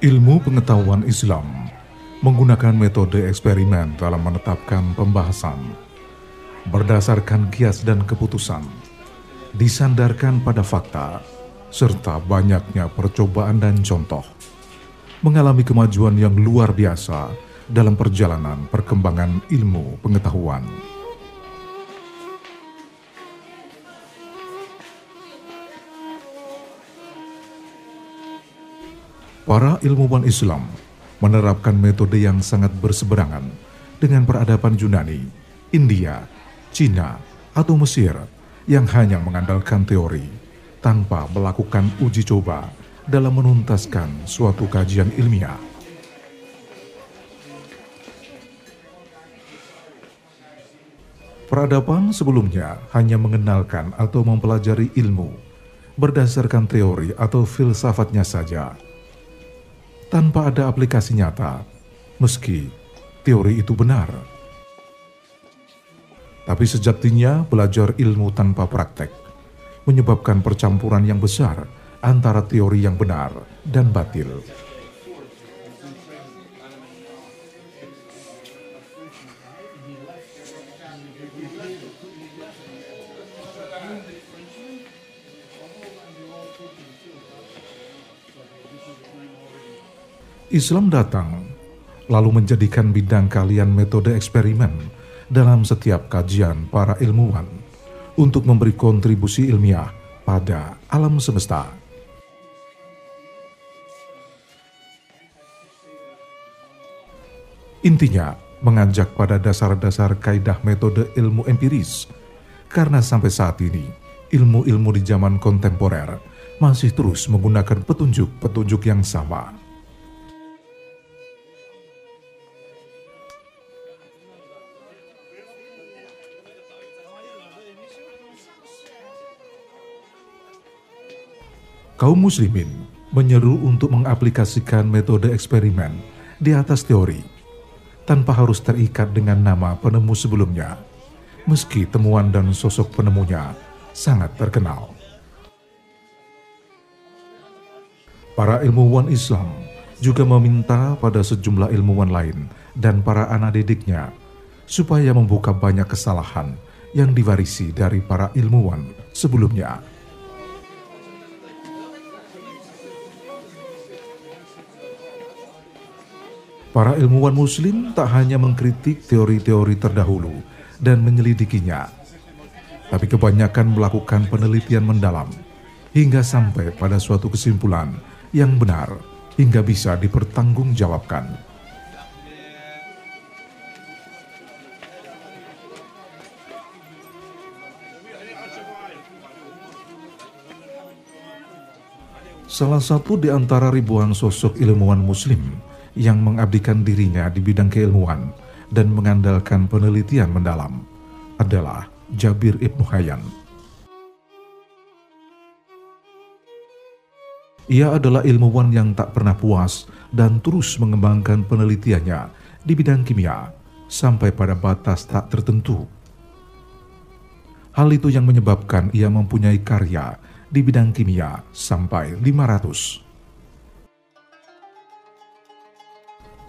Ilmu pengetahuan Islam menggunakan metode eksperimen dalam menetapkan pembahasan berdasarkan kias dan keputusan, disandarkan pada fakta, serta banyaknya percobaan dan contoh, mengalami kemajuan yang luar biasa dalam perjalanan perkembangan ilmu pengetahuan. Para ilmuwan Islam menerapkan metode yang sangat berseberangan dengan peradaban Yunani, India, Cina, atau Mesir yang hanya mengandalkan teori tanpa melakukan uji coba dalam menuntaskan suatu kajian ilmiah. Peradaban sebelumnya hanya mengenalkan atau mempelajari ilmu berdasarkan teori atau filsafatnya saja tanpa ada aplikasi nyata, meski teori itu benar. Tapi sejatinya belajar ilmu tanpa praktek menyebabkan percampuran yang besar antara teori yang benar dan batil. Islam datang, lalu menjadikan bidang kalian metode eksperimen dalam setiap kajian para ilmuwan untuk memberi kontribusi ilmiah pada alam semesta. Intinya, mengajak pada dasar-dasar kaidah metode ilmu empiris, karena sampai saat ini, ilmu-ilmu di zaman kontemporer masih terus menggunakan petunjuk-petunjuk yang sama. Kaum muslimin menyeru untuk mengaplikasikan metode eksperimen di atas teori tanpa harus terikat dengan nama penemu sebelumnya, meski temuan dan sosok penemunya sangat terkenal. Para ilmuwan Islam juga meminta pada sejumlah ilmuwan lain dan para anak didiknya supaya membuka banyak kesalahan yang diwarisi dari para ilmuwan sebelumnya. Para ilmuwan muslim tak hanya mengkritik teori-teori terdahulu dan menyelidikinya, tapi kebanyakan melakukan penelitian mendalam hingga sampai pada suatu kesimpulan yang benar hingga bisa dipertanggungjawabkan. Salah satu di antara ribuan sosok ilmuwan muslim yang mengabdikan dirinya di bidang keilmuan dan mengandalkan penelitian mendalam adalah Jabir Ibnu Hayyan. Ia adalah ilmuwan yang tak pernah puas dan terus mengembangkan penelitiannya di bidang kimia sampai pada batas tak tertentu. Hal itu yang menyebabkan ia mempunyai karya di bidang kimia sampai 500.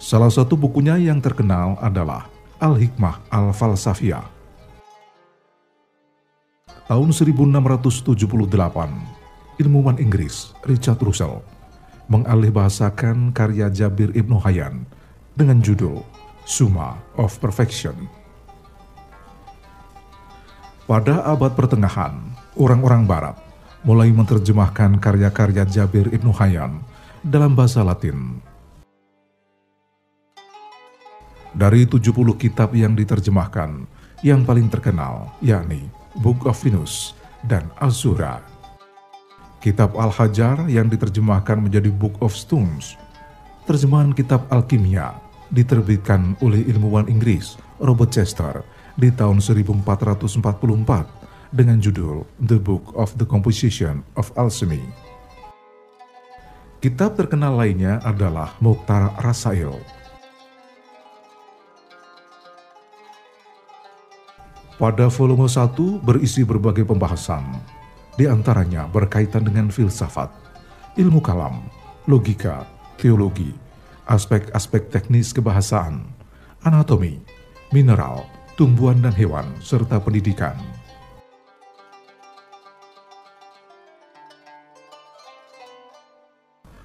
Salah satu bukunya yang terkenal adalah Al-Hikmah Al-Falsafiyah. Tahun 1678, ilmuwan Inggris Richard Russell mengalihbahasakan karya Jabir Ibnu Hayyan dengan judul Summa of Perfection. Pada abad pertengahan, orang-orang barat mulai menerjemahkan karya-karya Jabir Ibnu Hayyan dalam bahasa Latin dari 70 kitab yang diterjemahkan, yang paling terkenal yakni Book of Venus dan Azura. Kitab Al-Hajar yang diterjemahkan menjadi Book of Stones. Terjemahan kitab Alkimia diterbitkan oleh ilmuwan Inggris Robert Chester di tahun 1444 dengan judul The Book of the Composition of Alchemy. Kitab terkenal lainnya adalah Mukhtar Rasail. Pada volume 1 berisi berbagai pembahasan, di antaranya berkaitan dengan filsafat, ilmu kalam, logika, teologi, aspek-aspek teknis kebahasaan, anatomi, mineral, tumbuhan dan hewan, serta pendidikan.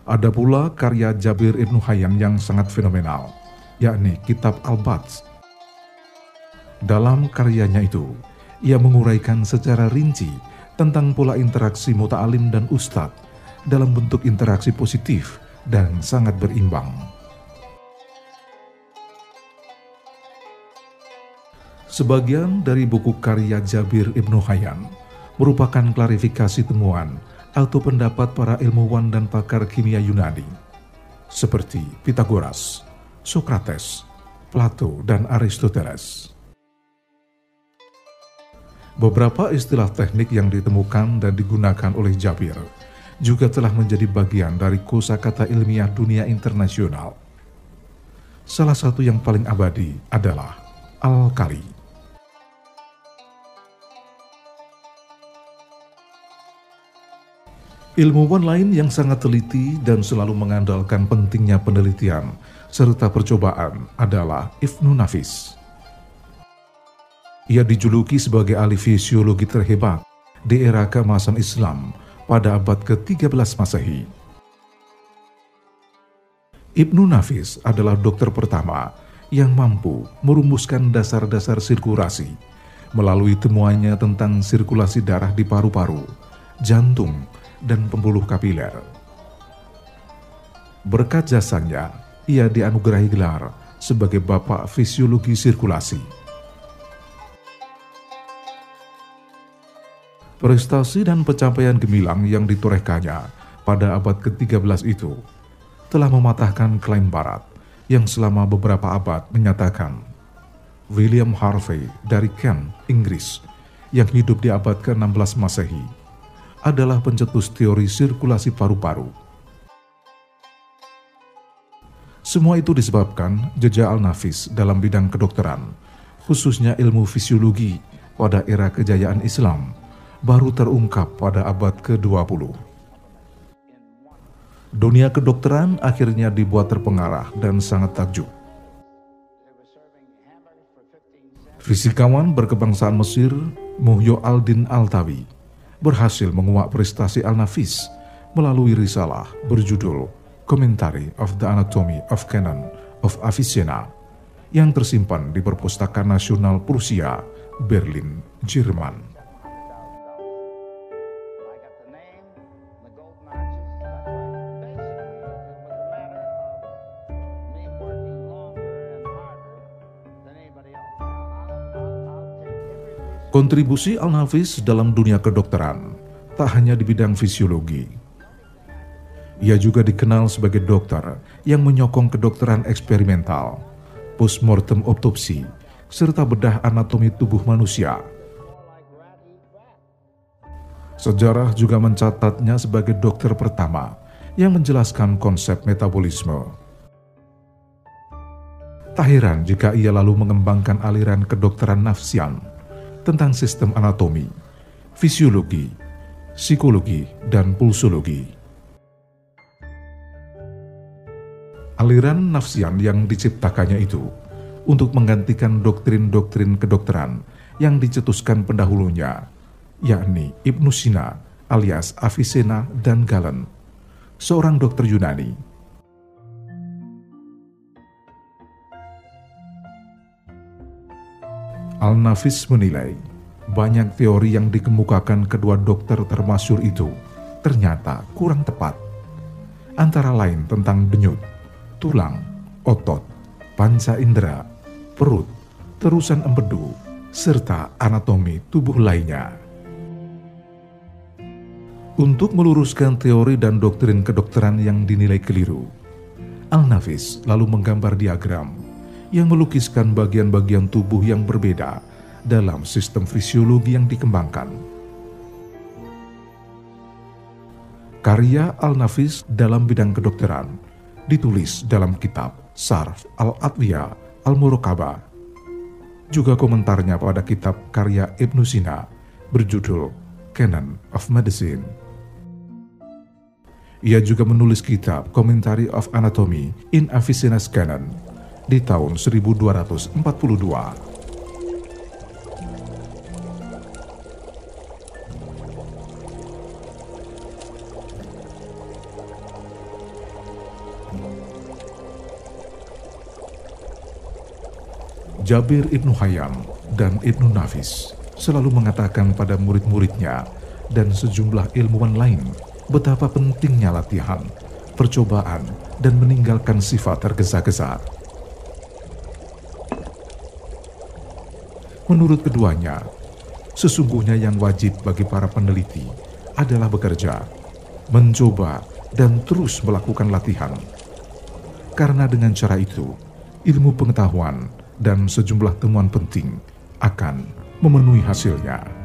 Ada pula karya Jabir Ibnu Hayyan yang sangat fenomenal, yakni Kitab Al-Bats. Dalam karyanya itu, ia menguraikan secara rinci tentang pola interaksi muta'alim dan ustadz dalam bentuk interaksi positif dan sangat berimbang. Sebagian dari buku karya Jabir Ibnu Hayyan merupakan klarifikasi temuan atau pendapat para ilmuwan dan pakar kimia Yunani, seperti Pitagoras, Socrates, Plato, dan Aristoteles. Beberapa istilah teknik yang ditemukan dan digunakan oleh Jabir juga telah menjadi bagian dari kosakata ilmiah dunia internasional. Salah satu yang paling abadi adalah alkali. Ilmuwan lain yang sangat teliti dan selalu mengandalkan pentingnya penelitian serta percobaan adalah Ibnu Nafis. Ia dijuluki sebagai ahli fisiologi terhebat di era keemasan Islam pada abad ke-13 Masehi. Ibnu Nafis adalah dokter pertama yang mampu merumuskan dasar-dasar sirkulasi melalui temuannya tentang sirkulasi darah di paru-paru, jantung, dan pembuluh kapiler. Berkat jasanya, ia dianugerahi gelar sebagai Bapak Fisiologi Sirkulasi. Prestasi dan pencapaian gemilang yang ditorehkannya pada abad ke-13 itu telah mematahkan klaim Barat yang selama beberapa abad menyatakan William Harvey dari Kent, Inggris, yang hidup di abad ke-16 Masehi, adalah pencetus teori sirkulasi paru-paru. Semua itu disebabkan jejak Al-Nafis dalam bidang kedokteran, khususnya ilmu fisiologi pada era kejayaan Islam, baru terungkap pada abad ke-20. Dunia kedokteran akhirnya dibuat terpengarah dan sangat takjub. Fisikawan berkebangsaan Mesir, Muhyo Aldin Altawi, berhasil menguak prestasi Al-Nafis melalui risalah berjudul Commentary of the Anatomy of Canon of Avicenna yang tersimpan di Perpustakaan Nasional Prusia, Berlin, Jerman. Kontribusi Al-Hafiz dalam dunia kedokteran tak hanya di bidang fisiologi. Ia juga dikenal sebagai dokter yang menyokong kedokteran eksperimental, postmortem otopsi, serta bedah anatomi tubuh manusia. Sejarah juga mencatatnya sebagai dokter pertama yang menjelaskan konsep metabolisme. Tak heran jika ia lalu mengembangkan aliran kedokteran nafsian tentang sistem anatomi, fisiologi, psikologi, dan pulsologi. Aliran nafsian yang diciptakannya itu untuk menggantikan doktrin-doktrin kedokteran yang dicetuskan pendahulunya, yakni Ibnu Sina alias Avicenna dan Galen, seorang dokter Yunani Al-Nafis menilai banyak teori yang dikemukakan kedua dokter termasyur itu ternyata kurang tepat. Antara lain tentang denyut, tulang, otot, panca indera, perut, terusan empedu, serta anatomi tubuh lainnya. Untuk meluruskan teori dan doktrin kedokteran yang dinilai keliru, Al-Nafis lalu menggambar diagram yang melukiskan bagian-bagian tubuh yang berbeda dalam sistem fisiologi yang dikembangkan. Karya Al-Nafis dalam bidang kedokteran ditulis dalam kitab Sarf Al-Adwiya Al-Murokaba. Juga komentarnya pada kitab karya Ibnu Sina berjudul Canon of Medicine. Ia juga menulis kitab Commentary of Anatomy in Avicenna's Canon di tahun 1242. Jabir Ibnu Hayam dan Ibnu Nafis selalu mengatakan pada murid-muridnya dan sejumlah ilmuwan lain betapa pentingnya latihan, percobaan, dan meninggalkan sifat tergesa-gesa. Menurut keduanya, sesungguhnya yang wajib bagi para peneliti adalah bekerja, mencoba, dan terus melakukan latihan. Karena dengan cara itu, ilmu pengetahuan dan sejumlah temuan penting akan memenuhi hasilnya.